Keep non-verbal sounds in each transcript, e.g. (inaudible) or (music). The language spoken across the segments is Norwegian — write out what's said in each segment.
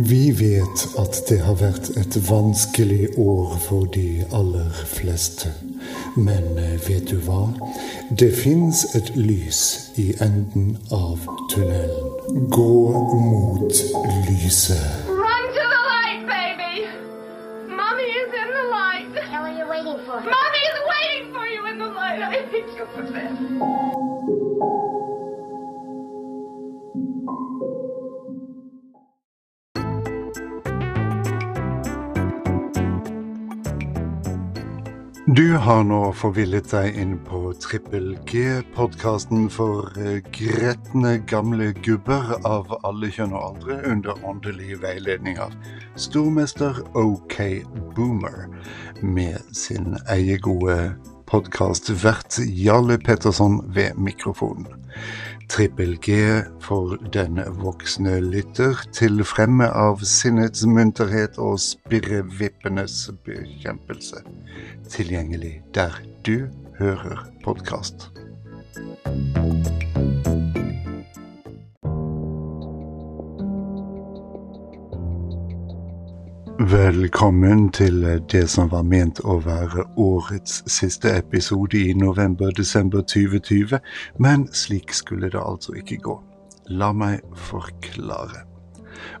Vi vet at det har vært et vanskelig år for de aller fleste. Men eh, vet du hva? Det fins et lys i enden av tunnelen. Gå mot lyset. Run to the light, baby! Mommy is in the light. How are you waiting for? Mommy is waiting for you in the light. I think you're the this. Du har nå forvillet deg inn på Trippel G, podkasten for eh, gretne gamle gubber av alle kjønn og aldre under åndelig veiledning av stormester OK Boomer med sin eiegode podkastvert Jarle Petterson ved mikrofonen. Trippel G for den voksne lytter til fremme av sinnets munterhet og spirrevippenes bekjempelse. Tilgjengelig der du hører podkast. Velkommen til det som var ment å være årets siste episode i november-desember 2020, men slik skulle det altså ikke gå. La meg forklare.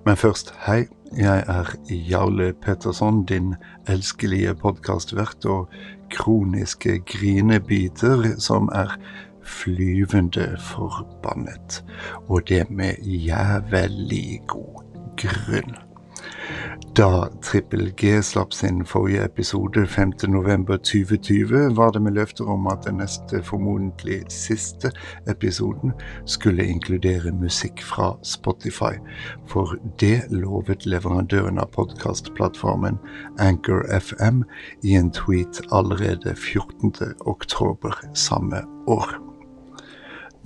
Men først, hei. Jeg er Jarle Petterson, din elskelige podkastvert og kroniske grinebiter som er flyvende forbannet. Og det med jævlig god grunn. Da Trippel G slapp sin forrige episode 5.11.2020, var det med løfter om at den neste, formodentlig siste episoden skulle inkludere musikk fra Spotify, for det lovet leverandøren av podkastplattformen Anchor FM i en tweet allerede 14. oktober samme år.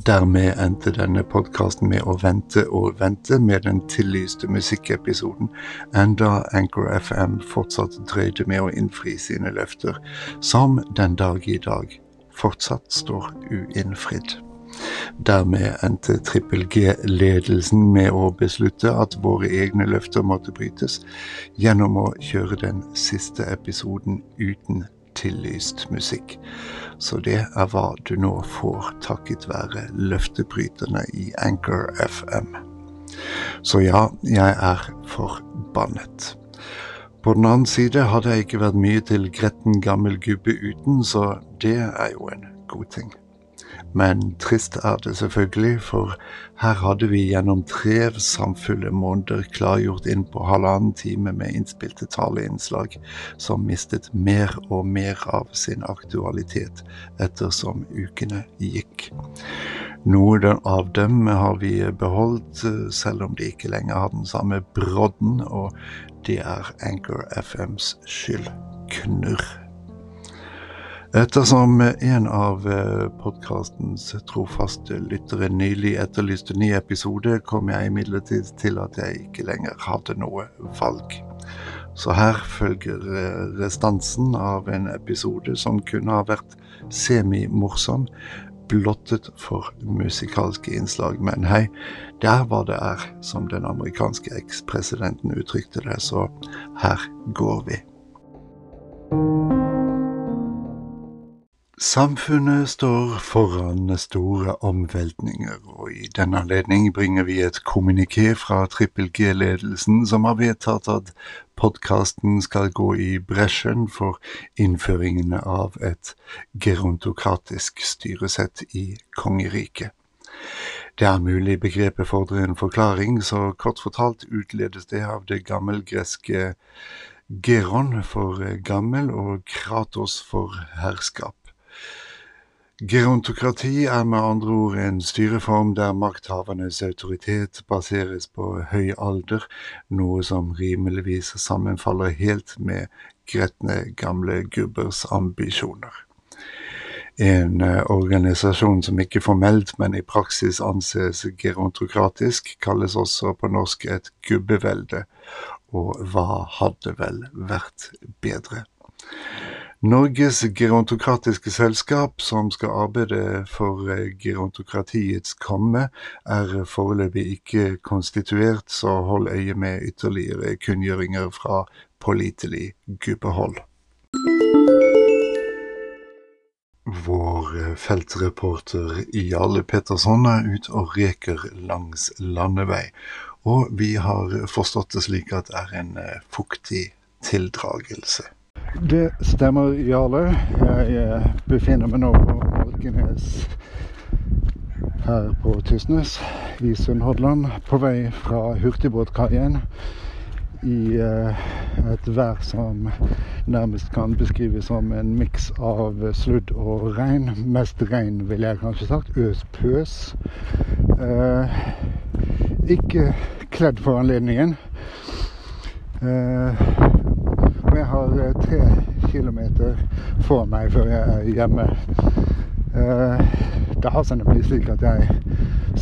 Dermed endte denne podkasten med å vente og vente med den tillyste musikkepisoden, enda Anchor FM fortsatt drøyde med å innfri sine løfter, som den dag i dag fortsatt står uinnfridd. Dermed endte Trippel G-ledelsen med å beslutte at våre egne løfter måtte brytes, gjennom å kjøre den siste episoden uten tillyst musikk. Så det er hva du nå får takket være løftebryterne i Anchor FM. Så ja, jeg er forbannet. På den annen side hadde jeg ikke vært mye til gretten gammel gubbe uten, så det er jo en god ting. Men trist er det selvfølgelig, for her hadde vi gjennom tre samfulle måneder klargjort inn på halvannen time med innspilte taleinnslag som mistet mer og mer av sin aktualitet ettersom ukene gikk. Noe av dem har vi beholdt, selv om de ikke lenger har den samme brodden, og det er Anchor FMs skyld. Knurr. Ettersom en av podkastens trofaste lyttere nylig etterlyste ny episode, kom jeg imidlertid til at jeg ikke lenger hadde noe valg. Så her følger restansen av en episode som kunne ha vært semimorsom, blottet for musikalske innslag. Men hei, der var det er, som den amerikanske ekspresidenten uttrykte det, så her går vi. Samfunnet står foran store omveltninger, og i denne anledning bringer vi et kommuniké fra Trippel G-ledelsen som har vedtatt at podkasten skal gå i bresjen for innføringen av et gerontokratisk styresett i kongeriket. Det er mulig begrepet fordrer en forklaring, så kort fortalt utledes det av det gammelgreske geron for gammel og kratos for herskap. Gerontokrati er med andre ord en styreform der makthavernes autoritet baseres på høy alder, noe som rimeligvis sammenfaller helt med gretne gamle gubbers ambisjoner. En organisasjon som ikke formelt, men i praksis anses gerontokratisk, kalles også på norsk et gubbevelde, og hva hadde vel vært bedre? Norges gerontokratiske selskap, som skal arbeide for eh, gerontokratiets komme, er foreløpig ikke konstituert, så hold øye med ytterligere kunngjøringer fra pålitelig gubbehold. Vår eh, feltreporter Jarle Petterson er ute og reker langs landevei, og vi har forstått det slik at det er en eh, fuktig tildragelse. Det stemmer, Jarle. Jeg eh, befinner meg nå på Malkenes her på Tysnes i Sunnhordland. På vei fra hurtigbåtkaien i eh, et vær som nærmest kan beskrives som en miks av sludd og regn. Mest regn, ville jeg kanskje sagt. Øs pøs. Eh, ikke kledd for anledningen. Og jeg har eh, tre kilometer for meg før jeg er hjemme. Eh, det har seg nemlig slik at jeg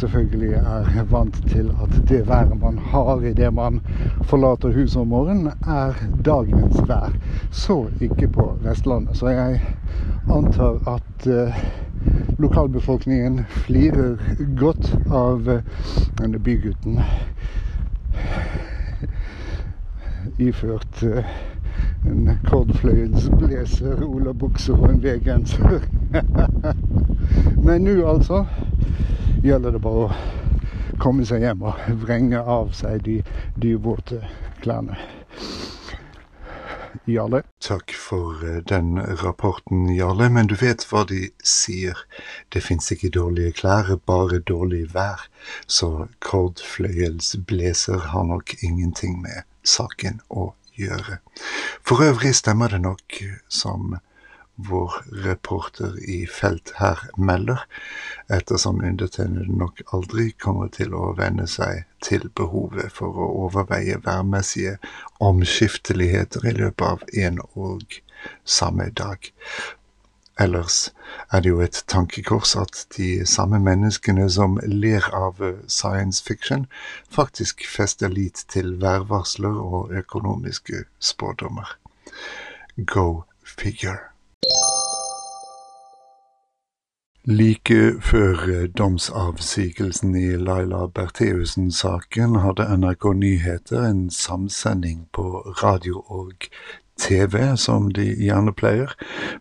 selvfølgelig er vant til at det været man har idet man forlater huset om morgenen, er dagens vær. Så ikke på Vestlandet. Så jeg antar at uh, lokalbefolkningen flirer godt av denne bygutten iført en kordfløyelsblazer, olabukse og en V-genser. (laughs) Men nå, altså, gjelder det bare å komme seg hjem og vrenge av seg de dyvåte klærne. Jarle? Takk for eh, den rapporten, Jarle. Men du vet hva de sier. Det fins ikke dårlige klær, bare dårlig vær. Så kordfløyelsblazer har nok ingenting med saken å gjøre. For øvrig stemmer det nok, som vår reporter i felt her melder, ettersom undertegnede nok aldri kommer til å venne seg til behovet for å overveie værmessige omskifteligheter i løpet av en og samme dag. Ellers er det jo et tankekors at de samme menneskene som ler av science fiction, faktisk fester lit til værvarsler og økonomiske spådommer. Go figure. Like før domsavsigelsen i Laila Bertheussen-saken hadde NRK Nyheter en samsending på radio og TV, som de gjerne pleier,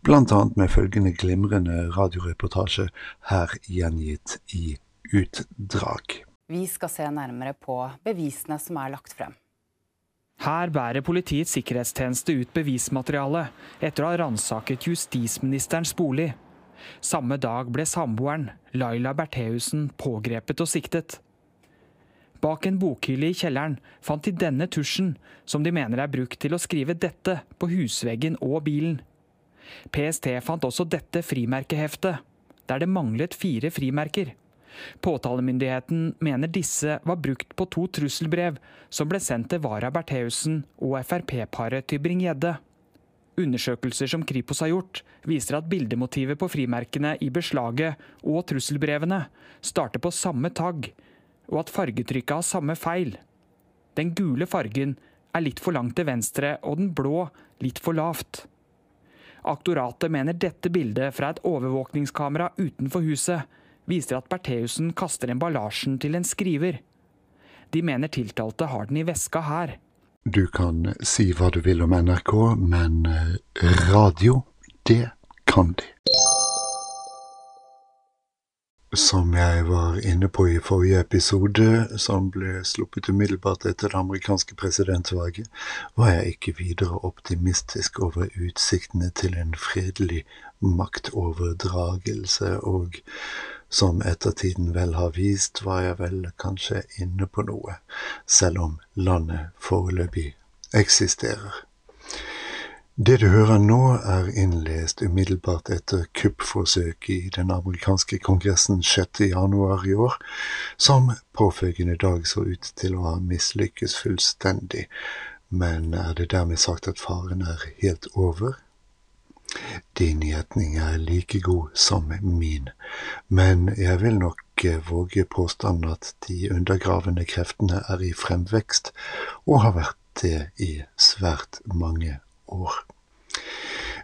annet med følgende glimrende radioreportasje her gjengitt i utdrag. Vi skal se nærmere på bevisene som er lagt frem. Her bærer Politiets sikkerhetstjeneste ut bevismateriale etter å ha ransaket justisministerens bolig. Samme dag ble samboeren, Laila Bertheussen, pågrepet og siktet. Bak en bokhylle i kjelleren fant de denne tusjen, som de mener er brukt til å skrive dette på husveggen og bilen. PST fant også dette frimerkeheftet, der det manglet fire frimerker. Påtalemyndigheten mener disse var brukt på to trusselbrev som ble sendt til Vara Bertheussen og Frp-paret Tybring-Gjedde. Undersøkelser som Kripos har gjort, viser at bildemotivet på frimerkene i beslaget og trusselbrevene starter på samme tagg, og at fargetrykket har samme feil. Den gule fargen er litt for langt til venstre, og den blå litt for lavt. Aktoratet mener dette bildet fra et overvåkningskamera utenfor huset viser at Bertheussen kaster emballasjen til en skriver. De mener tiltalte har den i veska her. Du kan si hva du vil om NRK, men eh, radio, det kan de. Som jeg var inne på i forrige episode, som ble sluppet umiddelbart etter det amerikanske presidentvalget, var jeg ikke videre optimistisk over utsiktene til en fredelig maktoverdragelse, og som ettertiden vel har vist, var jeg vel kanskje inne på noe, selv om landet foreløpig eksisterer. Det du hører nå, er innlest umiddelbart etter kuppforsøket i den amerikanske kongressen 6. januar i år, som påfølgende dag så ut til å ha mislykkes fullstendig. Men er det dermed sagt at faren er helt over? Din gjetning er like god som min, men jeg vil nok våge påstanden at de undergravende kreftene er i fremvekst, og har vært det i svært mange år.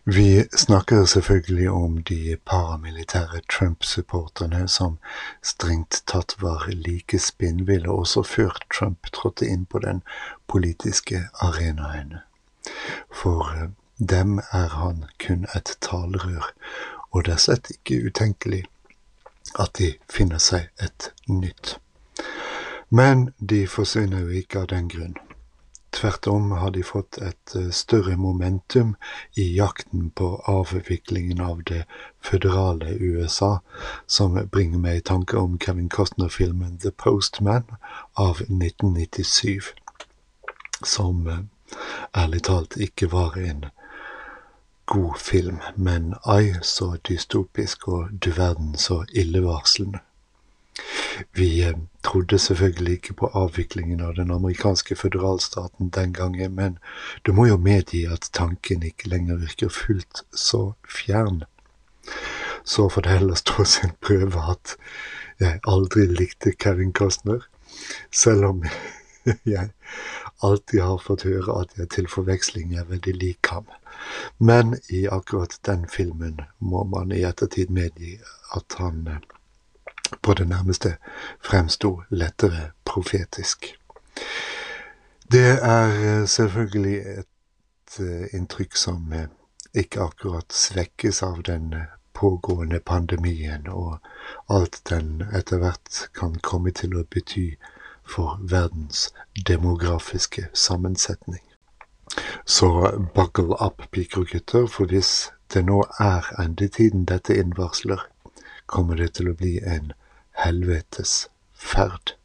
Vi snakker selvfølgelig om de paramilitære Trump-supporterne som strengt tatt var like spinnville også før Trump trådte inn på den politiske arenaen. For eh, dem er han kun et talerør, og det er slett ikke utenkelig at de finner seg et nytt. Men de forsvinner jo ikke av den grunn. Tvert om har de fått et eh, større momentum i jakten på avviklingen av det føderale USA, som bringer meg i tanke om Kevin Costner-filmen The Postman av 1997, som eh, ærlig talt ikke var en god film, men ai så dystopisk og du verden så illevarslende. Vi eh, trodde selvfølgelig ikke på avviklingen av den amerikanske føderalstaten den gangen, men du må jo medgi at tanken ikke lenger virker fullt så fjern. Så får det heller stå sin prøve at jeg aldri likte Kevin Costner, selv om (laughs) jeg alltid har fått høre at jeg til forveksling er veldig lik ham. Men i akkurat den filmen må man i ettertid medgi at han eh, på det nærmeste fremsto lettere profetisk. Det er eh, selvfølgelig et eh, inntrykk som eh, ikke akkurat svekkes av den pågående pandemien og alt den etter hvert kan komme til å bety for verdens demografiske sammensetning. Så buckle up, piker og gutter, for hvis det nå er endetiden dette innvarsler, kommer det til å bli en helvetes ferd.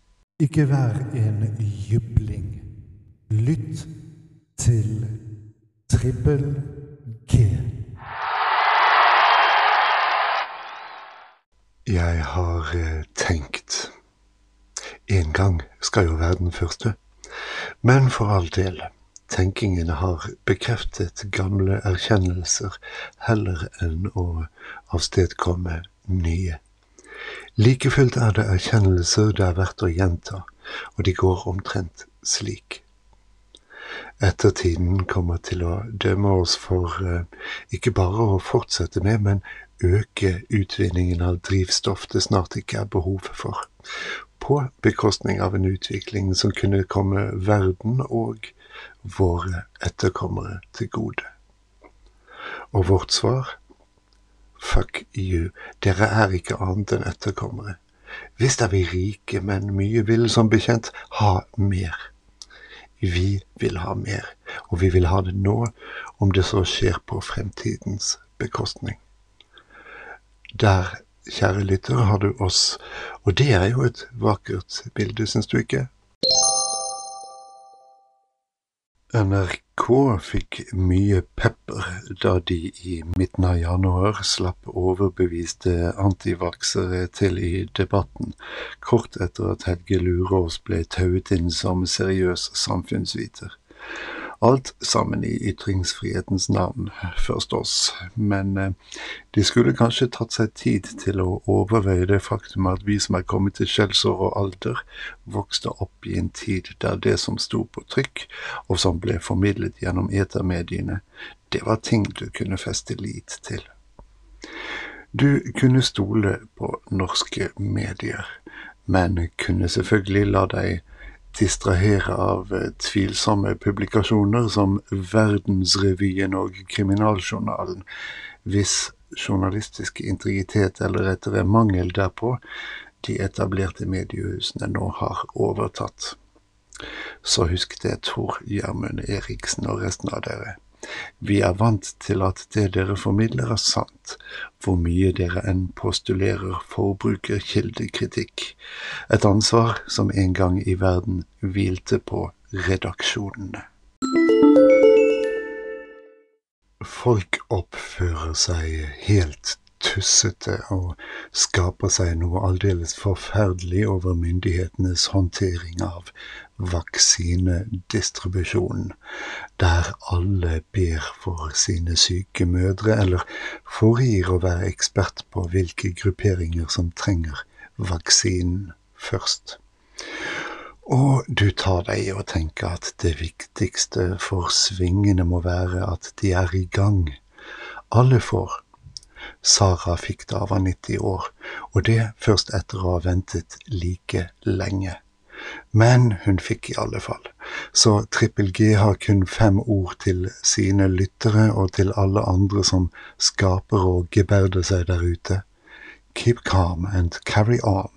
Ikke vær en jubling. Lytt til Trippel G. Jeg har eh, tenkt En gang skal jo være den første. Men for all del, tenkingen har bekreftet gamle erkjennelser heller enn å avstedkomme nye. Like fullt er det erkjennelser det er verdt å gjenta, og de går omtrent slik. Ettertiden kommer til å dømme oss for uh, ikke bare å fortsette med, men øke utvinningen av drivstoff det snart ikke er behov for, på bekostning av en utvikling som kunne komme verden og våre etterkommere til gode. Og vårt svar Fuck you, dere er ikke annet enn etterkommere. Visst er vi rike, men mye vil som bekjent ha mer. Vi vil ha mer, og vi vil ha det nå, om det så skjer på fremtidens bekostning. Der, kjære lytter, har du oss, og det er jo et vakkert bilde, syns du ikke? NRK fikk mye pepper da de i midten av januar slapp overbeviste antivaksere til i debatten, kort etter at Helge Lurås ble tauet inn som seriøs samfunnsviter. Alt sammen i ytringsfrihetens navn, forstås, men eh, de skulle kanskje tatt seg tid til å overveie det faktum at vi som er kommet til skjellsår og alder, vokste opp i en tid der det som sto på trykk, og som ble formidlet gjennom etermediene, det var ting du kunne feste lit til. Du kunne stole på norske medier, men kunne selvfølgelig la deg distrahere av eh, tvilsomme publikasjoner som Verdensrevyen og Kriminaljournalen, hvis journalistisk integritet eller rettere mangel derpå de etablerte mediehusene nå har overtatt. Så husk det, Tor Gjermund Eriksen og resten av dere. Vi er vant til at det dere formidler er sant, hvor mye dere enn postulerer forbrukerkildekritikk, et ansvar som en gang i verden hvilte på redaksjonene. Folk oppfører seg helt tussete og skaper seg noe aldeles forferdelig over myndighetenes håndtering av vaksinedistribusjonen, der alle ber for sine syke mødre, eller foregir å være ekspert på hvilke grupperinger som trenger vaksinen først. Og du tar deg i å tenke at det viktigste for svingene må være at de er i gang, alle får. Sara fikk det av av 90 år, og det først etter å ha ventet like lenge. Men hun fikk i alle fall. Så Trippel G har kun fem ord til sine lyttere og til alle andre som skaper og geberder seg der ute. Keep calm and carry on.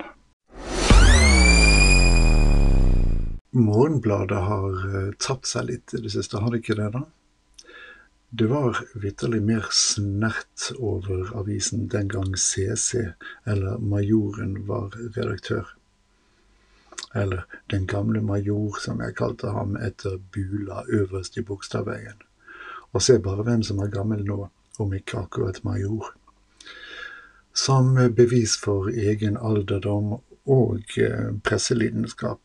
Morgenbladet har tatt tapt seg litt i det siste, har det ikke det, da? Det var vitterlig mer snert over avisen den gang CC, eller Majoren, var redaktør eller Den gamle major, som jeg kalte ham etter Bula øverst i Bogstadveien. Og se bare hvem som er gammel nå, om ikke akkurat major. Som bevis for egen alderdom og eh, presselidenskap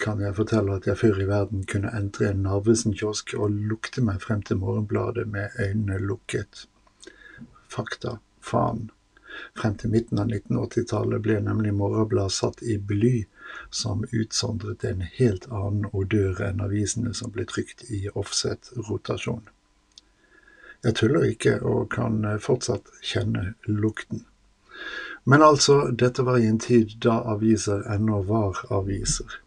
kan jeg fortelle at jeg før i verden kunne entre en Narvesen-kiosk og lukte meg frem til Morgenbladet med øynene lukket. Fakta. Faen. Frem til midten av 1980-tallet ble nemlig Morgenbladet satt i bly som utsondret en helt annen odør enn avisene som ble trykt i offset-rotasjon. Jeg tuller ikke og kan fortsatt kjenne lukten. Men altså, dette var i en tid da aviser ennå var aviser.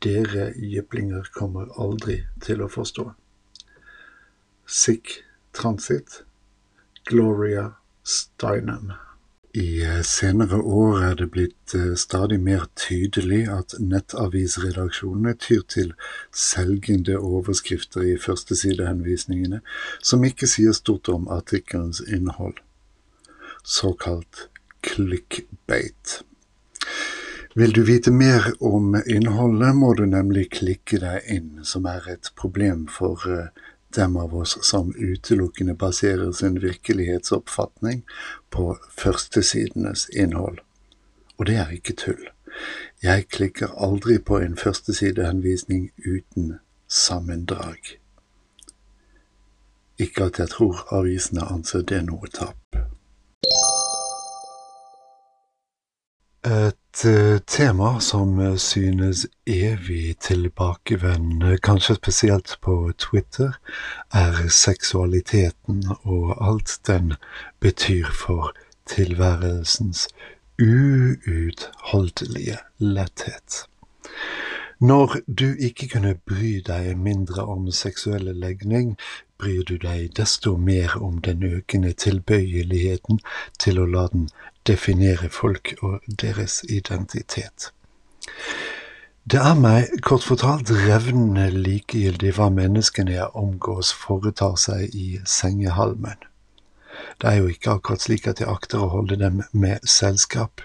Dere jyplinger kommer aldri til å forstå. Sick Transit, Gloria Steinem. I eh, senere år er det blitt eh, stadig mer tydelig at nettavisredaksjonene tyr til selgende overskrifter i førstesidehenvisningene som ikke sier stort om artikkelens innhold. Såkalt clickbate. Vil du vite mer om innholdet, må du nemlig klikke deg inn, som er et problem for uh, dem av oss som utelukkende baserer sin virkelighetsoppfatning på førstesidenes innhold. Og det er ikke tull. Jeg klikker aldri på en førstesidehenvisning uten sammendrag. Ikke at jeg tror avisene anser det noe tap. Et uh, tema som uh, synes evig tilbakevendende, kanskje spesielt på Twitter, er seksualiteten og alt den betyr for tilværelsens uutholdelige letthet. Når du ikke kunne bry deg mindre om seksuelle legning, bryr du deg desto mer om den økende tilbøyeligheten til å la den definere folk og deres identitet. Det er meg kort fortalt revnende likegyldig hva menneskene jeg omgås foretar seg i sengehalmen. Det er jo ikke akkurat slik at jeg akter å holde dem med selskap.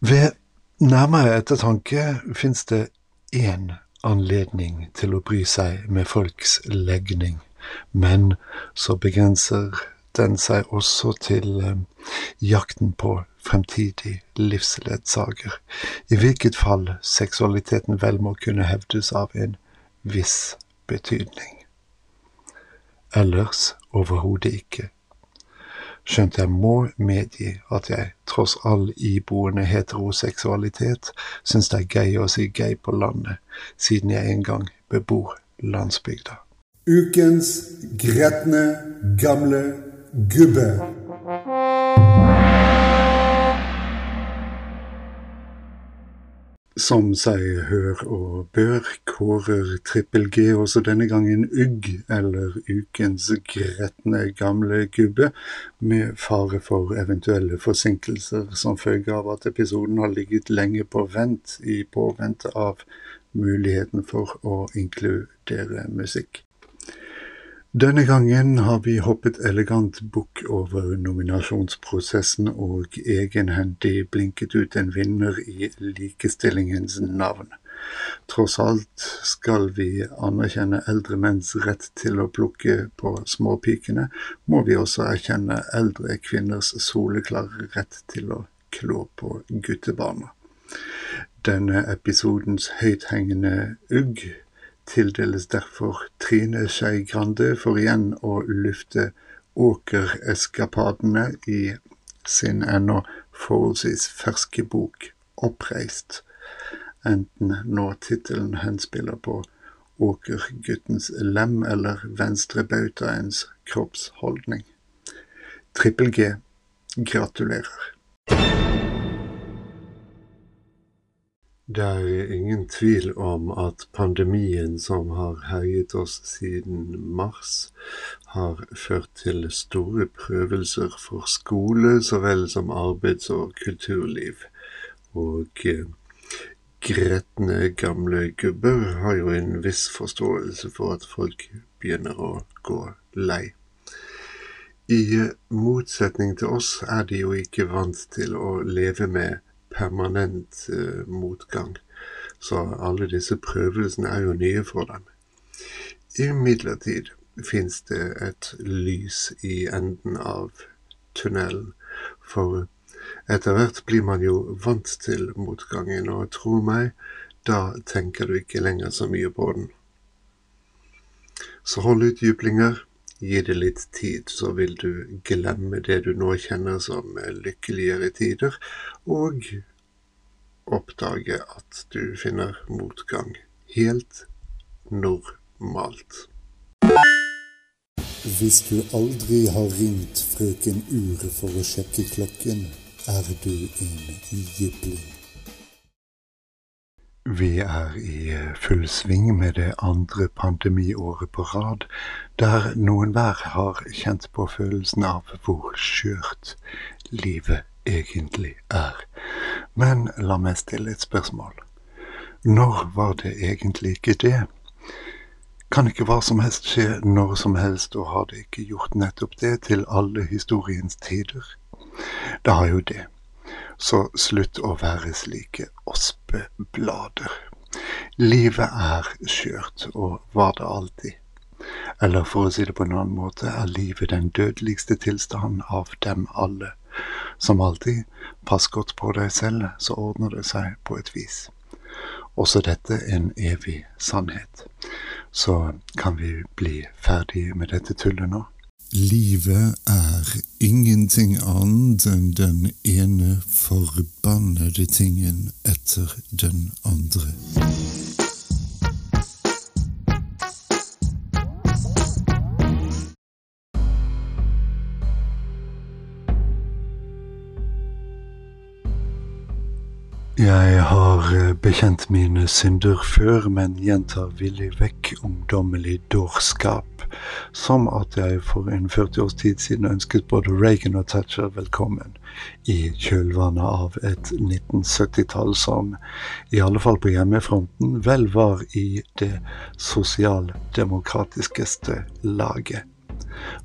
Ved nærmere ettertanke fins det én anledning til å bry seg med folks legning, men så begrenser den seg også til eh, jakten på fremtidig livsledsager, i hvilket fall seksualiteten vel må kunne hevdes av en viss betydning. Ellers overhodet ikke. Skjønt jeg må medgi at jeg, tross all iboende heteroseksualitet, syns det er gøy å si gøy på landet, siden jeg en gang bebor landsbygda. Ukens gretne gamle gubbe. Som seg hør og bør, kårer Trippel G også denne gangen Ugg, eller ukens gretne gamle gubbe, med fare for eventuelle forsinkelser som følge av at episoden har ligget lenge på vent i påvente av muligheten for å inkludere musikk. Denne gangen har vi hoppet elegant bukk over nominasjonsprosessen og egenhendig blinket ut en vinner i likestillingens navn. Tross alt skal vi anerkjenne eldre menns rett til å plukke på småpikene, må vi også erkjenne eldre kvinners soleklare rett til å klå på guttebarna. Denne episodens høythengende ugg tildeles derfor Trine Skei Grande for igjen å lufte åkereskapadene i sin ennå forholdsvis ferske bok Oppreist, enten nå tittelen henspiller på åkerguttens lem eller venstrebautaens kroppsholdning. Trippel G gratulerer. Det er ingen tvil om at pandemien som har herjet oss siden mars, har ført til store prøvelser for skole så vel som arbeids- og kulturliv. Og eh, gretne gamle gubber har jo en viss forståelse for at folk begynner å gå lei. I motsetning til oss er de jo ikke vant til å leve med permanent eh, motgang. Så alle disse prøvelsene er jo nye for dem. Imidlertid fins det et lys i enden av tunnelen, for etter hvert blir man jo vant til motgangen, og tro meg, da tenker du ikke lenger så mye på den. Så hold ut, jyplinger. Gi det litt tid, så vil du glemme det du nå kjenner som lykkeligere tider, og oppdage at du finner motgang helt normalt. Hvis du aldri har ringt frøken Ure for å sjekke klokken, er du en jypling. Vi er i full sving med det andre pandemiåret på rad, der noen hver har kjent på følelsen av hvor skjørt livet egentlig er. Men la meg stille et spørsmål. Når var det egentlig ikke det? Kan ikke hva som helst skje når som helst, og har det ikke gjort nettopp det til alle historiens tider? Det har jo det. Så slutt å være slike ospeblader. Livet er skjørt, og var det alltid. Eller for å si det på en annen måte, er livet den dødeligste tilstanden av dem alle. Som alltid, pass godt på deg selv, så ordner det seg på et vis. Også dette en evig sannhet. Så kan vi bli ferdig med dette tullet nå. Livet er ingenting annet enn den ene forbannede tingen etter den andre. Jeg har eh, bekjent mine synder før, men gjentar villig vekk ungdommelig dårskap, som at jeg for en 40 års tid siden ønsket både Reagan og Thatcher velkommen i kjølvannet av et 1970-tall som, i alle fall på hjemmefronten, vel var i det sosialdemokratiskeste laget.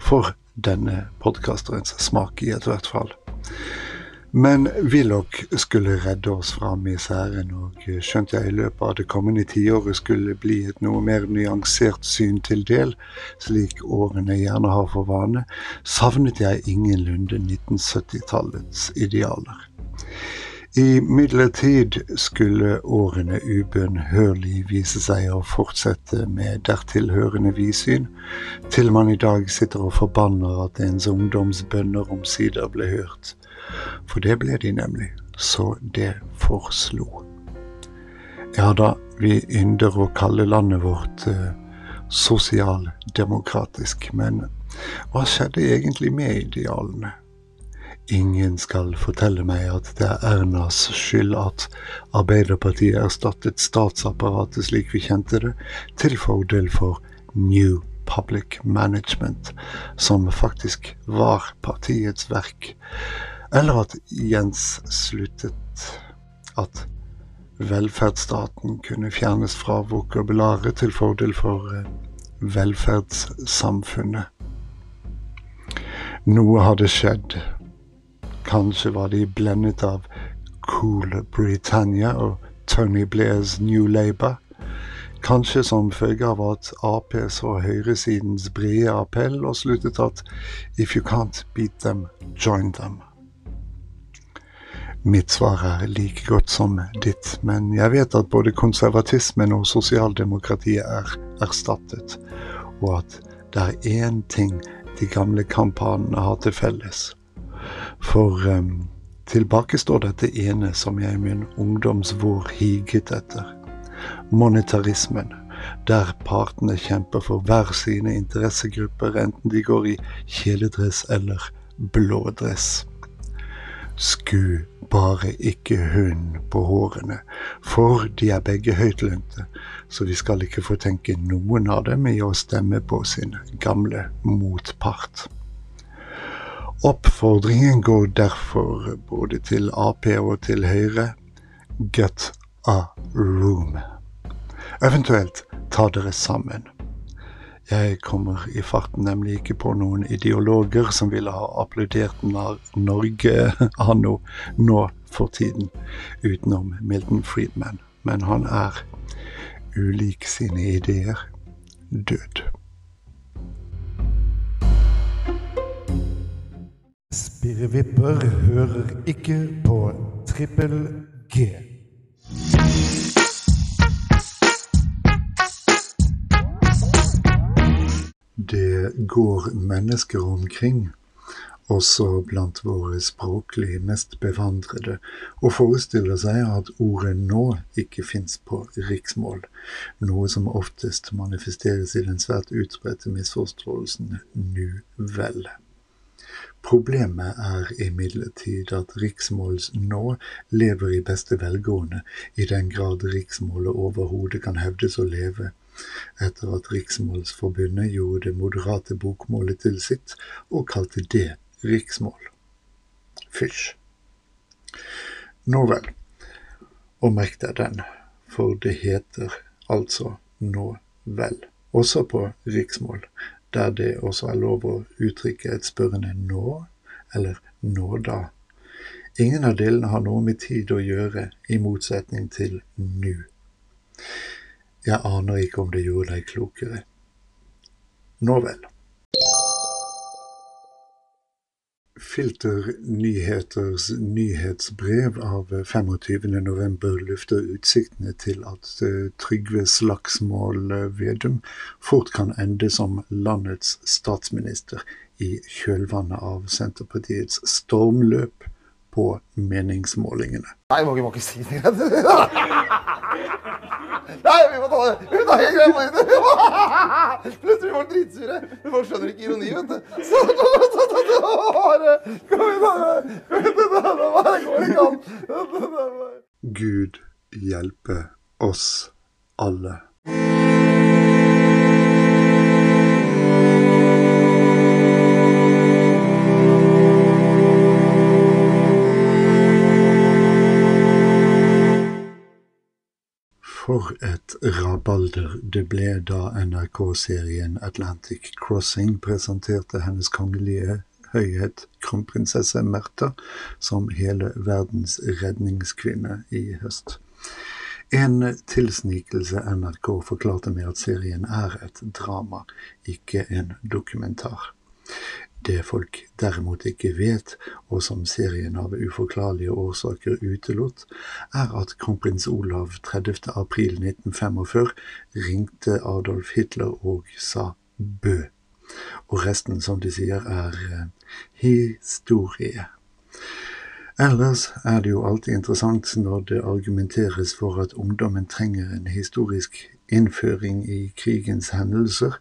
For denne podkasterens smak, i ethvert fall. Men Willoch skulle redde oss fra miseren, og skjønt jeg i løpet av det kommende tiåret skulle bli et noe mer nyansert syn til del, slik årene gjerne har for vane, savnet jeg ingenlunde 1970-tallets idealer. Imidlertid skulle årene ubønnhørlig vise seg å fortsette med dertilhørende vidsyn, til man i dag sitter og forbanner at ens ungdomsbønner omsider ble hørt. For det ble de nemlig, så det forslo. Ja da, vi ynder å kalle landet vårt eh, sosialdemokratisk, men hva skjedde egentlig med idealene? Ingen skal fortelle meg at det er Ernas skyld at Arbeiderpartiet erstattet statsapparatet slik vi kjente det, til fordel for New Public Management, som faktisk var partiets verk. Eller at Jens sluttet at velferdsstaten kunne fjernes fra vokabularet til fordel for eh, velferdssamfunnet. Noe hadde skjedd. Kanskje var de blendet av Cool Britannia og Tony Blairs New Labour. Kanskje som følge av at Ap så høyresidens brede appell og sluttet at If you can't beat them, join them. Mitt svar er like godt som ditt, men jeg vet at både konservatismen og sosialdemokratiet er erstattet, og at det er én ting de gamle kampanjene har til felles. For um, tilbake står dette ene som jeg i min ungdomsvår higet etter. Monetarismen. der partene kjemper for hver sine interessegrupper, enten de går i kjeledress eller blådress. Sku bare ikke hunden på hårene, for de er begge høytlønte, så vi skal ikke få tenke noen av dem i å stemme på sin gamle motpart. Oppfordringen går derfor både til Ap og til Høyre. Get a room. Eventuelt ta dere sammen. Jeg kommer i farten nemlig ikke på noen ideologer som ville ha applaudert Norge (laughs) anno nå for tiden, utenom Milton Friedman. Men han er, ulik sine ideer, død. Spirrevipper hører ikke på Trippel G. Det går mennesker omkring, også blant våre språklig mest bevandrede, og forestiller seg at ordet nå ikke fins på riksmål, noe som oftest manifesteres i den svært utbredte misforståelsen nu vel. Problemet er imidlertid at riksmåls nå lever i beste velgående, i den grad riksmålet overhodet kan hevdes å leve, etter at Riksmålsforbundet gjorde det moderate bokmålet til sitt og kalte det riksmål. Fysj. Nå vel, og merk deg den, for det heter altså nå vel, også på riksmål, der det også er lov å uttrykke et spørrende nå eller nå da. Ingen av delene har noe med tid å gjøre, i motsetning til nu. Jeg aner ikke om det gjorde deg klokere. Nå vel. Filternyheters nyhetsbrev av 25.11 lufter utsiktene til at Trygve Slagsmål Vedum fort kan ende som landets statsminister i kjølvannet av Senterpartiets stormløp på meningsmålingene. Nei, vi må ikke si det. (laughs) Nei, vi må ta det! Hele greia på det! Plutselig blir folk dritsure. Folk skjønner ikke ironi, vet du. Så bare Kom igjen, da! Det. Gud hjelpe oss alle. Rabalder det ble da NRK-serien Atlantic Crossing presenterte Hennes Kongelige Høyhet kronprinsesse Märtha som hele verdens redningskvinne i høst. En tilsnikelse NRK forklarte med at serien er et drama, ikke en dokumentar. Det folk derimot ikke vet, og som serien av uforklarlige årsaker utelot, er at kronprins Olav 30. april 1945 ringte Adolf Hitler og sa bø. Og resten, som de sier, er eh, historie. Ellers er det jo alltid interessant når det argumenteres for at ungdommen trenger en historisk innføring i krigens hendelser,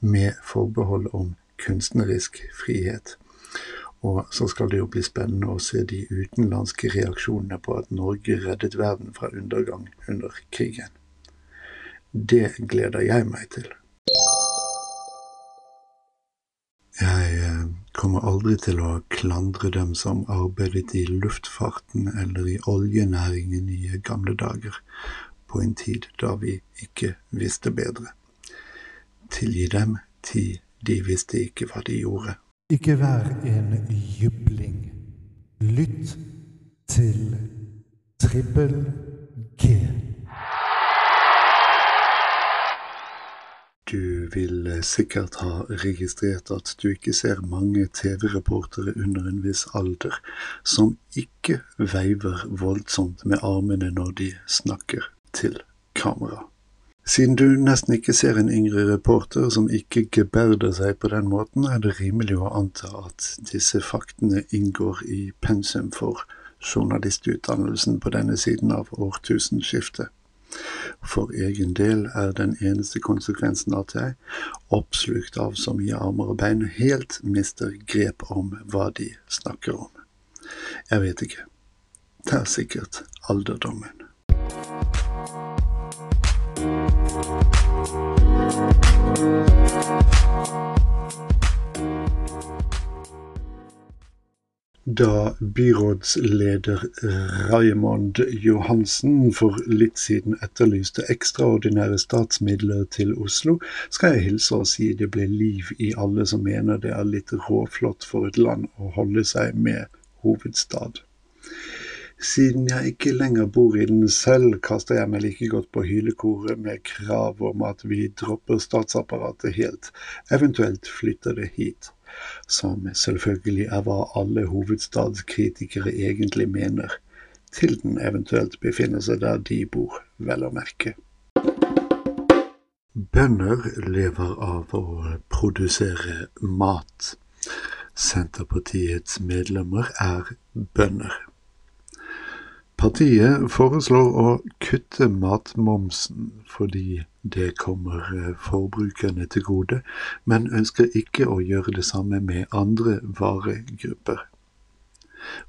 med forbehold om kunstnerisk frihet. Og så skal det jo bli spennende å se de utenlandske reaksjonene på at Norge reddet verden fra undergang under krigen. Det gleder jeg meg til. Jeg eh, kommer aldri til å klandre dem som arbeidet i luftfarten eller i oljenæringen i gamle dager, på en tid da vi ikke visste bedre. Tilgi dem tid de visste ikke hva de gjorde. Ikke vær en jubling. Lytt til Trippel G. Du vil sikkert ha registrert at du ikke ser mange TV-reportere under en viss alder som ikke veiver voldsomt med armene når de snakker til kamera. Siden du nesten ikke ser en yngre reporter som ikke geberder seg på den måten, er det rimelig å anta at disse faktene inngår i pensum for journalistutdannelsen på denne siden av årtusenskiftet. For egen del er den eneste konsekvensen at jeg, oppslukt av så mye armer og bein, helt mister grep om hva de snakker om. Jeg vet ikke. Det er sikkert alderdommen. Da byrådsleder Raymond Johansen for litt siden etterlyste ekstraordinære statsmidler til Oslo, skal jeg hilse og si det ble liv i alle som mener det er litt råflott for et land å holde seg med hovedstad. Siden jeg ikke lenger bor i den selv, kaster jeg meg like godt på hylekoret med krav om at vi dropper statsapparatet helt, eventuelt flytter det hit som selvfølgelig er hva alle hovedstadskritikere egentlig mener, til den eventuelt befinner seg der de bor, vel å merke. Bønder lever av å produsere mat. Senterpartiets medlemmer er bønder. Partiet foreslår å kutte matmomsen fordi det kommer eh, forbrukerne til gode, men ønsker ikke å gjøre det samme med andre varegrupper.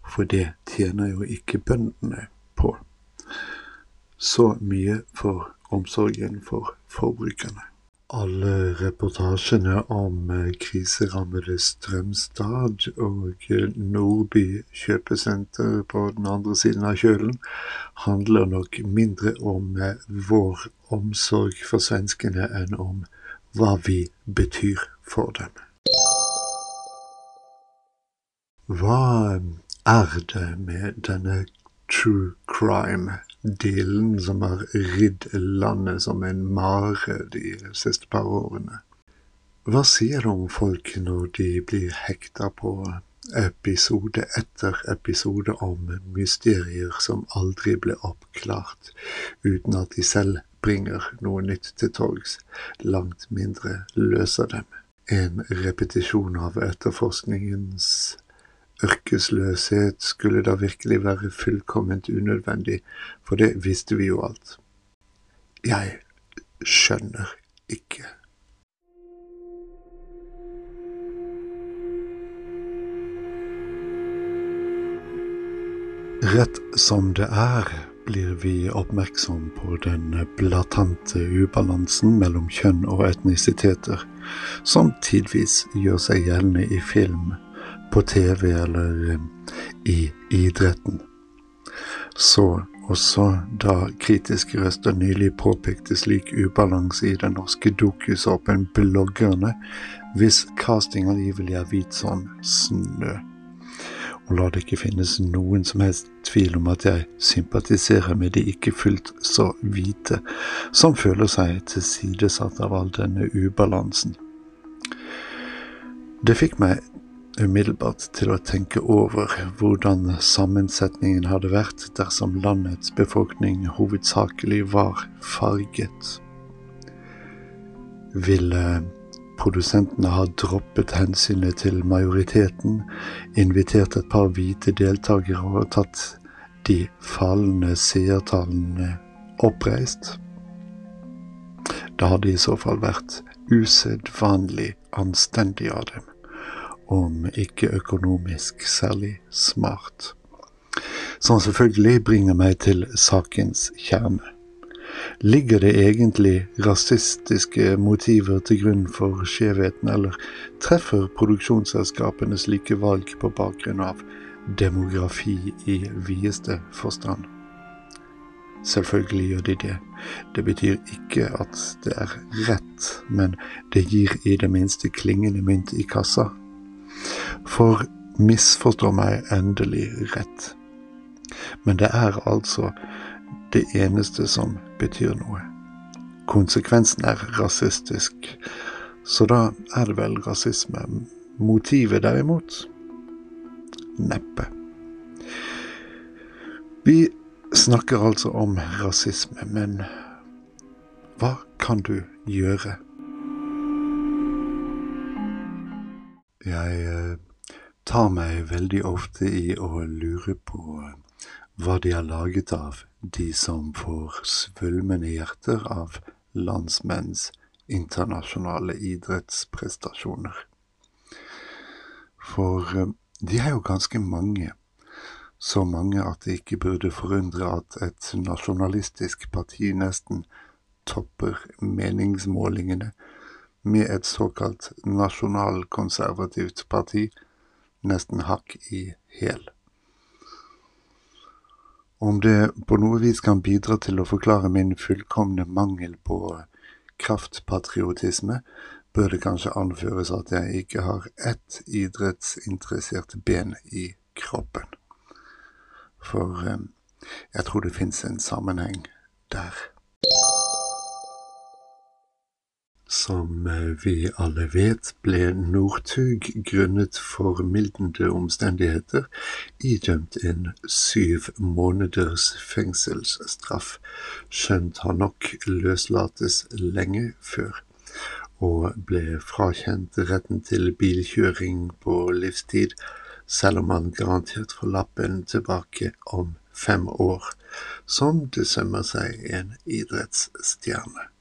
For det tjener jo ikke bøndene på. Så mye for omsorgen for forbrukerne alle reportasjene om eh, kriserammede Strømstad og eh, Nordby kjøpesenter på den andre siden av kjølen handler nok mindre om eh, vår omsorg for svenskene enn om hva vi betyr for dem. Hva er det med denne true crime dealen som har ridd landet som en mare de siste par årene. Hva sier det om folk når de blir hekta på episode etter episode om mysterier som aldri ble oppklart, uten at de selv bringer noe nytt til torgs, langt mindre løser dem. En repetisjon av etterforskningens Ørkesløshet skulle da virkelig være fullkomment unødvendig, for det visste vi jo alt. Jeg skjønner ikke. Rett som det er, blir vi oppmerksom på den blatante ubalansen mellom kjønn og etnisiteter, som tidvis gjør seg gjeldende i film på TV eller eh, i idretten. Så også da kritiske røster nylig påpekte slik ubalanse i den norske dokusåpen Bloggerne, hvis casting angivelig er hvit som snø. Og la det ikke finnes noen som helst tvil om at jeg sympatiserer med de ikke fullt så hvite, som føler seg tilsidesatt av all denne ubalansen. Det fikk meg umiddelbart til å tenke over hvordan sammensetningen hadde vært dersom landets befolkning hovedsakelig var farget. Ville produsentene ha droppet hensynet til majoriteten, invitert et par hvite deltakere og tatt de fallende seertallene oppreist? Det hadde i så fall vært usedvanlig anstendig av dem om ikke økonomisk særlig smart. Som selvfølgelig bringer meg til sakens kjerne. Ligger det egentlig rasistiske motiver til grunn for skjevheten, eller treffer produksjonsselskapene slike valg på bakgrunn av demografi i videste forstand? Selvfølgelig gjør de det. Det betyr ikke at det er rett, men det gir i det minste klingende mynt i kassa. For misforstå meg endelig rett, men det er altså det eneste som betyr noe. Konsekvensen er rasistisk, så da er det vel rasisme. Motivet derimot? Neppe. Vi snakker altså om rasisme, men hva kan du gjøre? Jeg eh, tar meg veldig ofte i å lure på eh, hva de er laget av de som får svulmende hjerter av landsmenns internasjonale idrettsprestasjoner. For eh, de er jo ganske mange. Så mange at det ikke burde forundre at et nasjonalistisk parti nesten topper meningsmålingene med et såkalt nasjonalkonservativt parti nesten hakk i hæl. Om det på noe vis kan bidra til å forklare min fullkomne mangel på kraftpatriotisme, bør det kanskje anføres at jeg ikke har ett idrettsinteressert ben i kroppen. For eh, jeg tror det fins en sammenheng der. Som eh, vi alle vet, ble Northug grunnet formildende omstendigheter idømt en syv måneders fengselsstraff, skjønt han nok løslates lenge før, og ble frakjent retten til bilkjøring på livstid, selv om han garantert får lappen tilbake om fem år, som det sømmer seg en idrettsstjerne.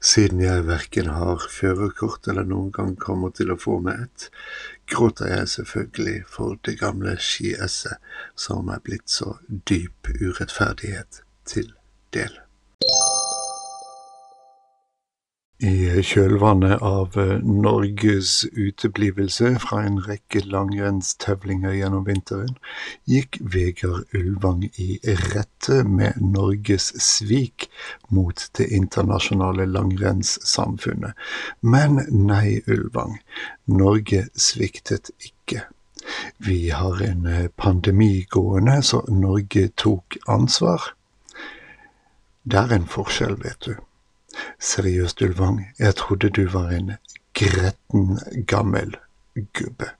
Siden jeg verken har førerkort eller noen gang kommer til å få med et, gråter jeg selvfølgelig for det gamle skiesset som er blitt så dyp urettferdighet til del. I kjølvannet av eh, Norges uteblivelse fra en rekke langrennstevlinger gjennom vinteren, gikk Vegard Ulvang i rette med Norges svik mot det internasjonale langrennssamfunnet. Men nei, Ulvang, Norge sviktet ikke. Vi har en eh, pandemi gående, så Norge tok ansvar. Det er en forskjell, vet du. Seriøst, Ulvang, jeg trodde du var en gretten gammel gubbe.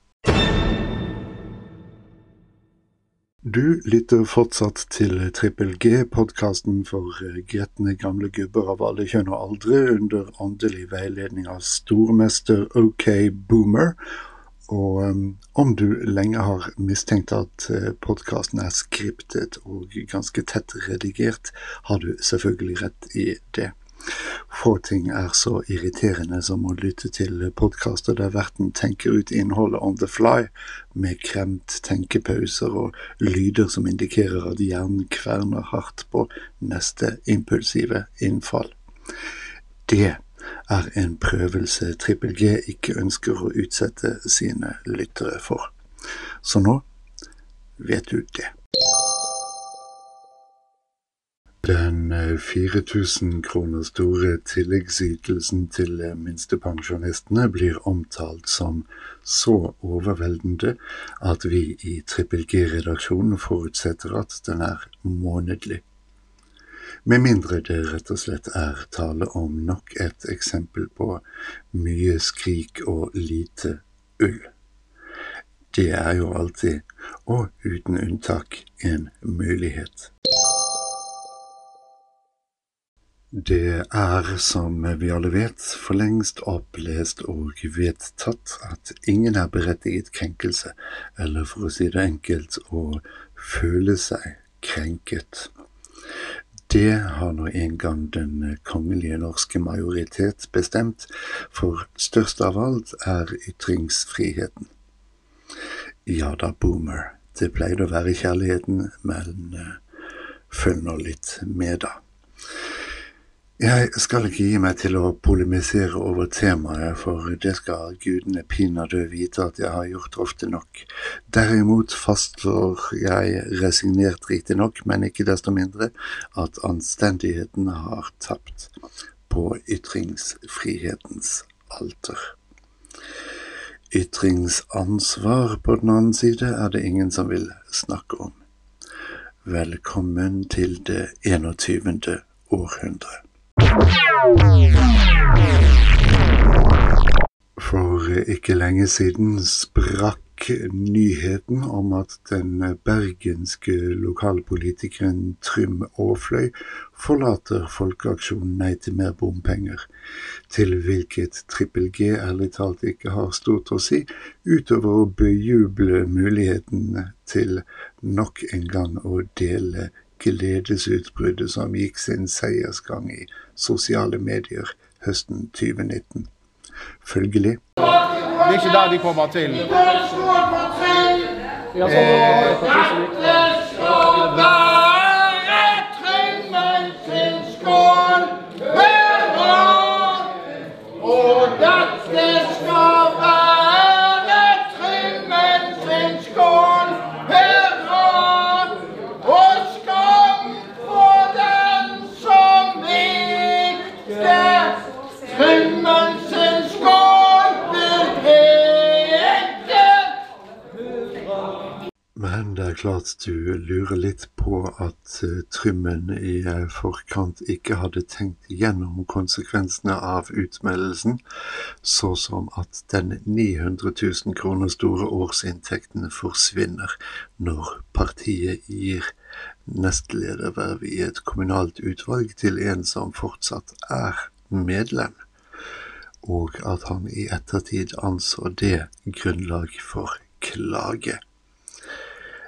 Du lytter fortsatt til Trippel G, podkasten for gretne gamle gubber av alle kjønn og aldre, under åndelig veiledning av stormester OK Boomer. Og um, om du lenge har mistenkt at uh, podkasten er skriptet og ganske tett redigert, har du selvfølgelig rett i det. Få ting er så irriterende som å lytte til podkaster der verten tenker ut innholdet on the fly, med kremt tenkepauser og lyder som indikerer at hjernen kverner hardt på neste impulsive innfall. Det er en prøvelse Trippel G ikke ønsker å utsette sine lyttere for. Så nå vet du det. Den 4000 eh, kroner store tilleggsytelsen til eh, minstepensjonistene blir omtalt som så overveldende at vi i Trippel G-redaksjonen forutsetter at den er månedlig. Med mindre det rett og slett er tale om nok et eksempel på mye skrik og lite ull. Det er jo alltid, og uten unntak, en mulighet. Det er, som vi alle vet, for lengst opplest og vedtatt at ingen er berettiget krenkelse, eller for å si det enkelt, å føle seg krenket. Det har nå en gang den kongelige norske majoritet bestemt, for størst av alt er ytringsfriheten. Ja da, boomer, det pleide å være kjærligheten, men uh, følg nå litt med, da. Jeg skal ikke gi meg til å polemisere over temaet, for det skal gudene pinadø vite at jeg har gjort ofte nok. Derimot fastslår jeg resignert riktignok, men ikke desto mindre, at anstendigheten har tapt på ytringsfrihetens alter. Ytringsansvar på den annen side er det ingen som vil snakke om. Velkommen til det 21. århundre. For ikke lenge siden sprakk nyheten om at den bergenske lokalpolitikeren Trym Aafløy forlater Folkeaksjonen Nei til mer bompenger, til hvilket Trippel G ærlig talt ikke har stort å si, utover å bejuble muligheten til nok en gang å dele gledesutbruddet som gikk sin seiersgang i sosiale medier høsten 2019. Følgelig Det er ikke der de kommer til. Men klart du lurer litt på at eh, Trymmen i eh, forkant ikke hadde tenkt gjennom konsekvensene av utmeldelsen, så som at den 900 000 kroner store årsinntekten forsvinner når partiet gir nestlederverv i et kommunalt utvalg til en som fortsatt er medlem, og at han i ettertid anså det grunnlag for klage.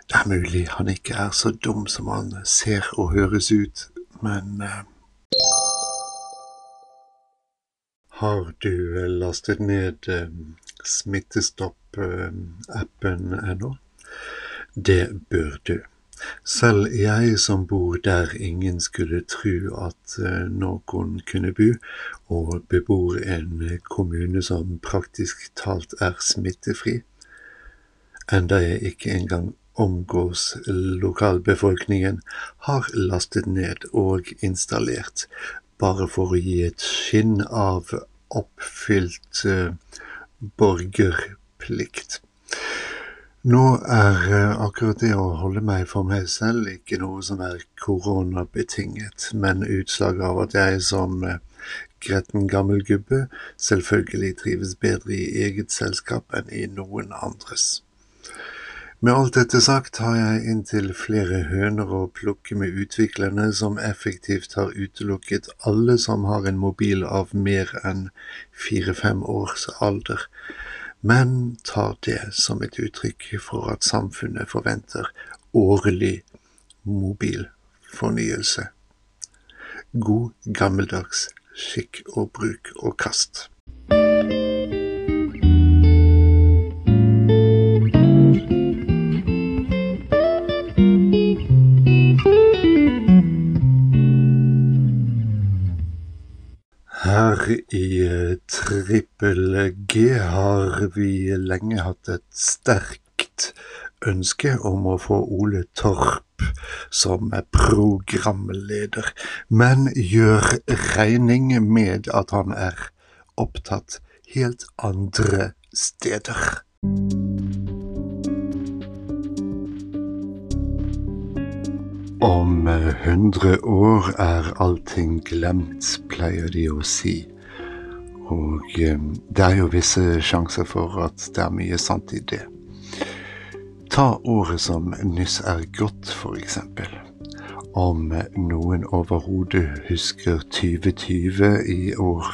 Det er mulig han ikke er så dum som han ser og høres ut, men eh, Har du eh, lastet ned eh, Smittestopp-appen ennå? Det bør du. Selv jeg som bor der ingen skulle tro at eh, noen kunne bo, og bebor en eh, kommune som praktisk talt er smittefri, enda jeg ikke engang omgås lokalbefolkningen, har lastet ned og installert, bare for å gi et skinn av oppfylt eh, borgerplikt. Nå er eh, akkurat det å holde meg for meg selv ikke noe som er koronabetinget, men utslag av at jeg som eh, gretten gammel gubbe selvfølgelig trives bedre i eget selskap enn i noen andres. Med alt dette sagt har jeg inntil flere høner å plukke med utviklerne som effektivt har utelukket alle som har en mobil av mer enn fire-fem års alder, men tar det som et uttrykk for at samfunnet forventer årlig mobilfornyelse. God gammeldags skikk og bruk og kast. Her i eh, Trippel G har vi lenge hatt et sterkt ønske om å få Ole Torp som programleder, men gjør regning med at han er opptatt helt andre steder. Om hundre år er allting glemt, pleier de å si. Og eh, det er jo visse sjanser for at det er mye sant i det. Ta året som nyss er gått, eksempel. Om noen overhodet husker 2020 i år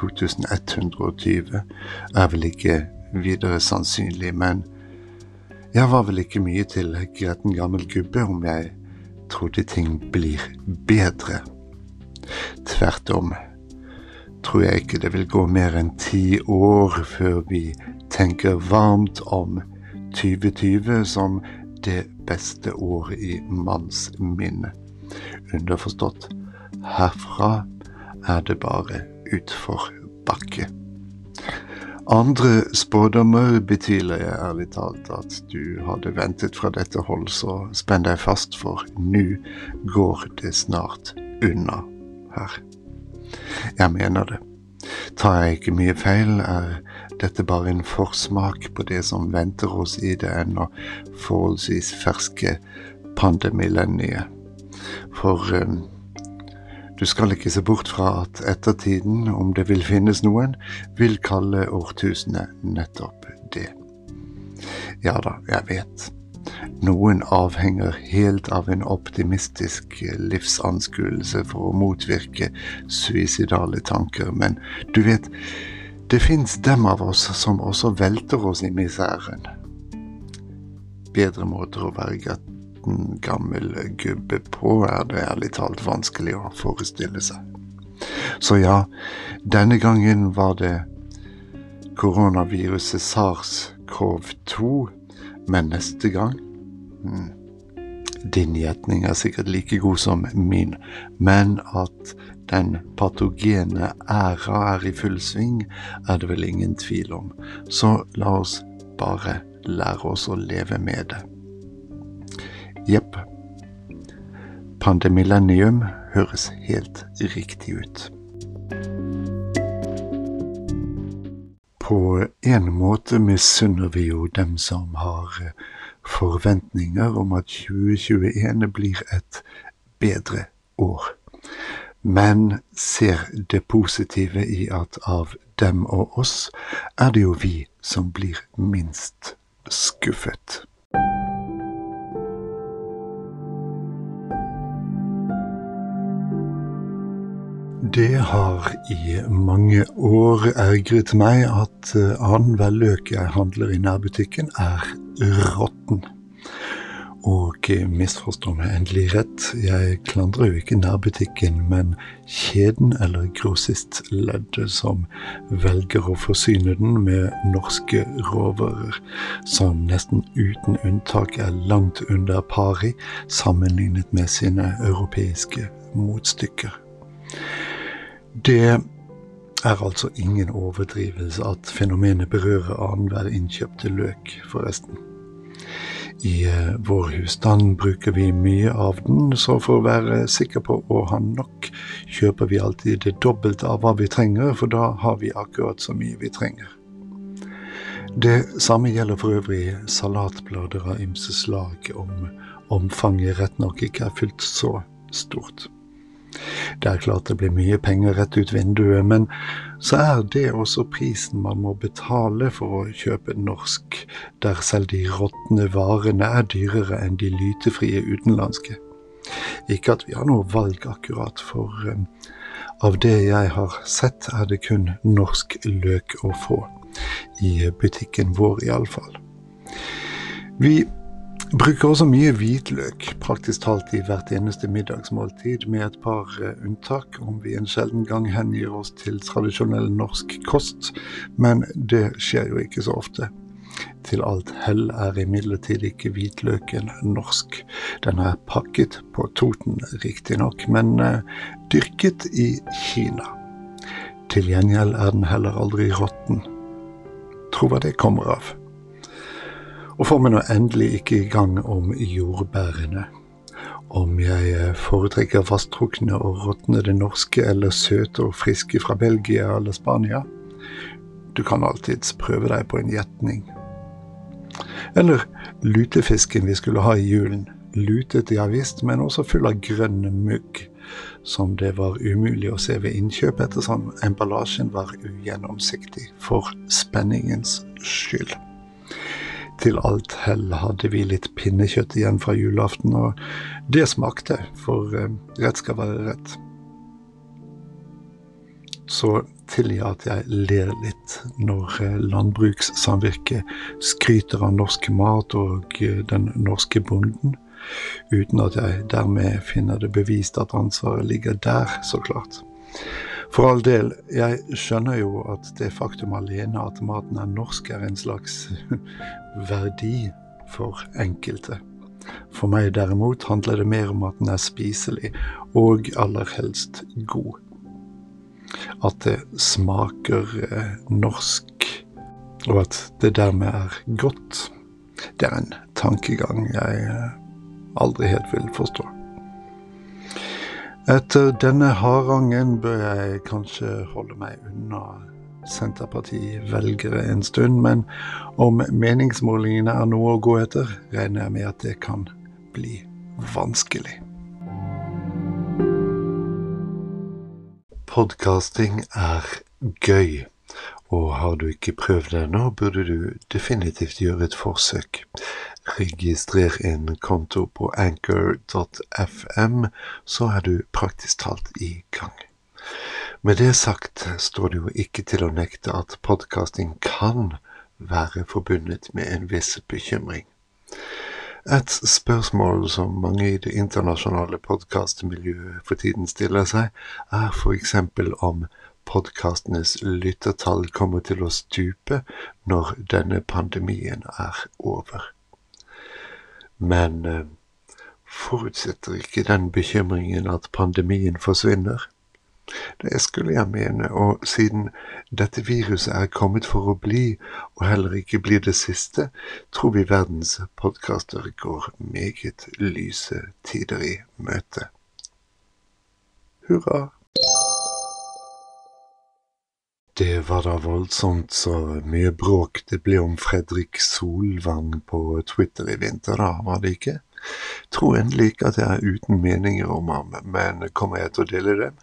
2120, er vel ikke videre sannsynlig, men jeg var vel ikke mye til gretten gammel gubbe om jeg trodde ting blir bedre. Tvert om tror jeg ikke det vil gå mer enn ti år før vi tenker varmt om 2020 som det beste året i manns minne. Underforstått, herfra er det bare utfor bakke. Andre spådommer betviler jeg ærlig talt at du hadde ventet fra dette hold, så spenn deg fast, for nå går det snart unna her. Jeg mener det. Tar jeg ikke mye feil, er dette bare en forsmak på det som venter oss i det ennå forholdsvis ferske pandemillenniet. For um, du skal ikke se bort fra at ettertiden, om det vil finnes noen, vil kalle årtusenet nettopp det. Ja da, jeg vet. Noen avhenger helt av en optimistisk livsanskuelse for å motvirke suicidale tanker, men du vet, det fins dem av oss som også velter oss i miseren. Bedre måter å være liten, gammel gubbe på, er det ærlig talt vanskelig å forestille seg. Så ja, denne gangen var det koronaviruset SARS-CoV-2, men neste gang hmm, Din gjetning er sikkert like god som min, men at den patogene æra er i full sving, er det vel ingen tvil om. Så la oss bare lære oss å leve med det. Jepp. Pandemillennium høres helt riktig ut. På en måte misunner vi jo dem som har eh, forventninger om at 2021 blir et bedre år. Men ser det positive i at av dem og oss er det jo vi som blir minst skuffet. Det har i mange år ergret meg at uh, annenhver løk jeg handler i nærbutikken, er råtten. Og uh, misforstå meg endelig rett, jeg klandrer jo ikke nærbutikken, men kjeden eller grossistleddet som velger å forsyne den med norske råvarer, som nesten uten unntak er langt under pari sammenlignet med sine europeiske motstykker. Det er altså ingen overdrivelse at fenomenet berører annenhver innkjøpte løk, forresten. I uh, vår husstand bruker vi mye av den, så for å være sikker på å ha nok, kjøper vi alltid det dobbelte av hva vi trenger, for da har vi akkurat så mye vi trenger. Det samme gjelder for øvrig salatblader av ymse slag, om omfanget rett nok ikke er fullt så stort. Det er klart det blir mye penger rett ut vinduet, men så er det også prisen man må betale for å kjøpe norsk, der selv de råtne varene er dyrere enn de lytefrie utenlandske. Ikke at vi har noe valg akkurat, for um, av det jeg har sett, er det kun norsk løk å få. I butikken vår, iallfall. Vi Bruker også mye hvitløk, praktisk talt i hvert eneste middagsmåltid, med et par eh, unntak, om vi en sjelden gang hengir oss til tradisjonell norsk kost, men det skjer jo ikke så ofte. Til alt hell er imidlertid ikke hvitløken norsk. Den er pakket på Toten, riktignok, men uh, dyrket i Kina. Til gjengjeld er den heller aldri råtten. Tro hva det kommer av. Og får meg nå endelig ikke i gang om jordbærene. Om jeg eh, foretrekker fasttrukne og råtnede norske eller søte og friske fra Belgia eller Spania. Du kan alltids prøve deg på en gjetning. Eller lutefisken vi skulle ha i julen. Lutet, ja visst, men også full av grønn mugg, som det var umulig å se ved innkjøp ettersom emballasjen var ugjennomsiktig, for spenningens skyld til alt hell hadde vi litt pinnekjøtt igjen fra julaften, og det smakte, for eh, rett skal være rett. Så tilgi at jeg ler litt når eh, Landbrukssamvirket skryter av norsk mat og eh, den norske bonden, uten at jeg dermed finner det bevist at ansvaret ligger der, så klart. For all del, jeg skjønner jo at det faktum alene at maten er norsk, er en slags (laughs) verdi for enkelte. For meg derimot handler det mer om at den er spiselig, og aller helst god. At det smaker eh, norsk, og at det dermed er godt. Det er en tankegang jeg eh, aldri helt vil forstå. Etter denne harangen bør jeg kanskje holde meg unna Senterparti-velgere en stund, men om meningsmålingene er noe å gå etter, regner jeg med at det kan bli vanskelig. Podkasting er gøy, og har du ikke prøvd det ennå, burde du definitivt gjøre et forsøk. Registrer en konto på anchor.fm, så er du praktisk talt i gang. Med det sagt står det jo ikke til å nekte at podkasting kan være forbundet med en viss bekymring. Et spørsmål som mange i det internasjonale podkastmiljøet for tiden stiller seg, er f.eks. om podkastenes lyttertall kommer til å stupe når denne pandemien er over. Men eh, forutsetter ikke den bekymringen at pandemien forsvinner? Det skulle jeg mene, og siden dette viruset er kommet for å bli, og heller ikke blir det siste, tror vi verdens podkaster går meget lyse tider i møte. Hurra! Det var da voldsomt så mye bråk det ble om Fredrik Solvang på Twitter i vinter, da, var det ikke? Tror endelig ikke at jeg er uten meninger om ham, men kommer jeg til å dele dem?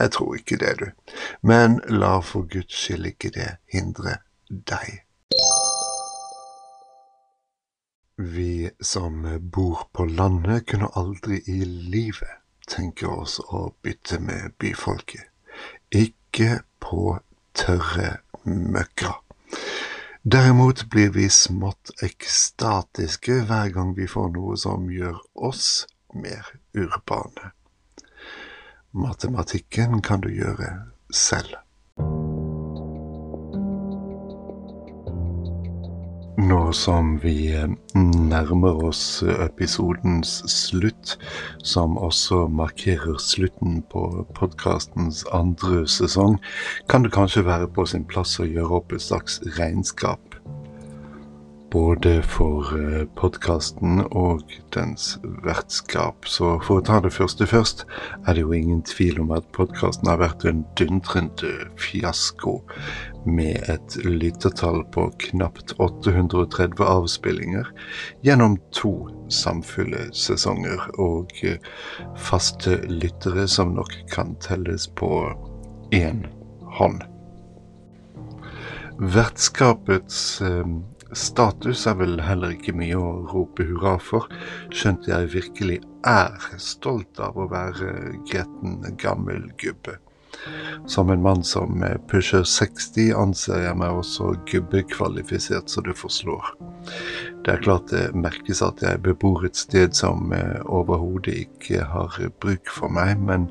Jeg tror ikke det, du. Men la for Guds skyld ikke det hindre deg. Vi som bor på landet, kunne aldri i livet tenke oss å bytte med byfolket. Ikke på tørre møkka. Derimot blir vi smått ekstatiske hver gang vi får noe som gjør oss mer urbane. Matematikken kan du gjøre selv. Nå som vi eh, nærmer oss episodens slutt, som også markerer slutten på podkastens andre sesong, kan det kanskje være på sin plass å gjøre opp et slags regnskap både for eh, podkasten og dens vertskap. Så for å ta det første først, er det jo ingen tvil om at podkasten har vært en dundrende fiasko, med et lyttertall på knapt 830 avspillinger gjennom to samfulle sesonger, og eh, faste lyttere som nok kan telles på én hånd. Vertskapets eh, Status er vel heller ikke mye å rope hurra for, skjønt jeg virkelig er stolt av å være gretten gammel gubbe. Som en mann som pusher 60, anser jeg meg også gubbekvalifisert så du forslår. Det er klart det merkes at jeg bebor et sted som overhodet ikke har bruk for meg, men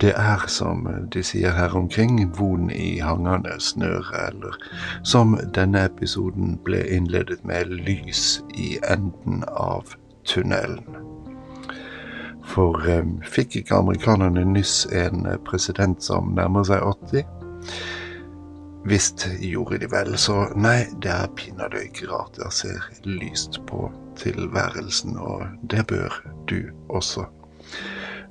det er, som de sier her omkring, von i hangende snøre, eller som denne episoden ble innledet med, lys i enden av tunnelen. For um, fikk ikke amerikanerne nyss en eh, president som nærmer seg 80? Visst gjorde de vel, så nei, det er pinadø ikke rart jeg ser lyst på tilværelsen, og det bør du også.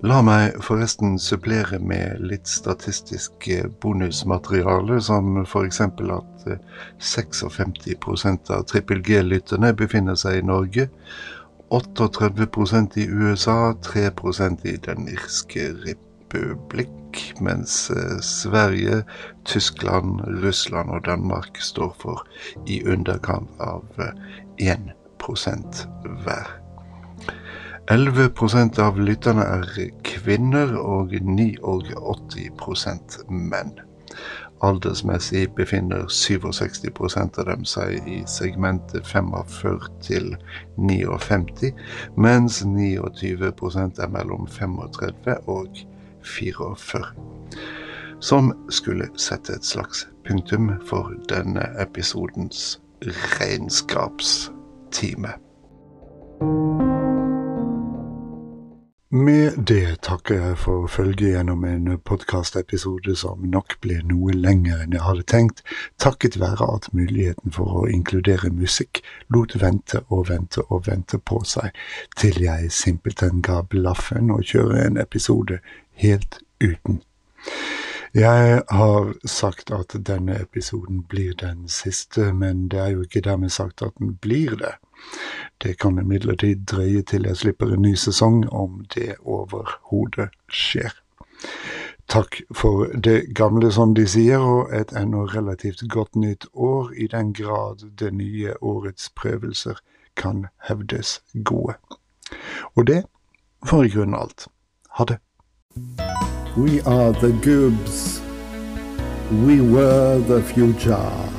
La meg forresten supplere med litt statistisk eh, bonusmateriale, som f.eks. at 56% av trippel G-lytterne befinner seg i Norge, 38% i USA, 3% i Den irske republikk, mens eh, Sverige, Tyskland, Russland og Danmark står for i underkant av 1 eh, hver. 11% av lytterne er kvinner og 89% menn. Aldersmessig befinner 67% av dem seg i segmentet 45 til 59, mens 29% er mellom 35 og 44. Som skulle sette et slags punktum for denne episodens regnskapstime. Med det takker jeg for følget gjennom en podkastepisode som nok ble noe lengre enn jeg hadde tenkt, takket være at muligheten for å inkludere musikk lot vente og vente og vente på seg, til jeg simpelthen ga blaffen og kjøre en episode helt uten. Jeg har sagt at denne episoden blir den siste, men det er jo ikke dermed sagt at den blir det. Det kan imidlertid drøye til jeg slipper en ny sesong, om det overhodet skjer. Takk for det gamle, som de sier, og et ennå relativt godt nytt år, i den grad det nye årets prøvelser kan hevdes gode. Og det får i grunnen alt. Ha det. We are the Goobs. We were the future.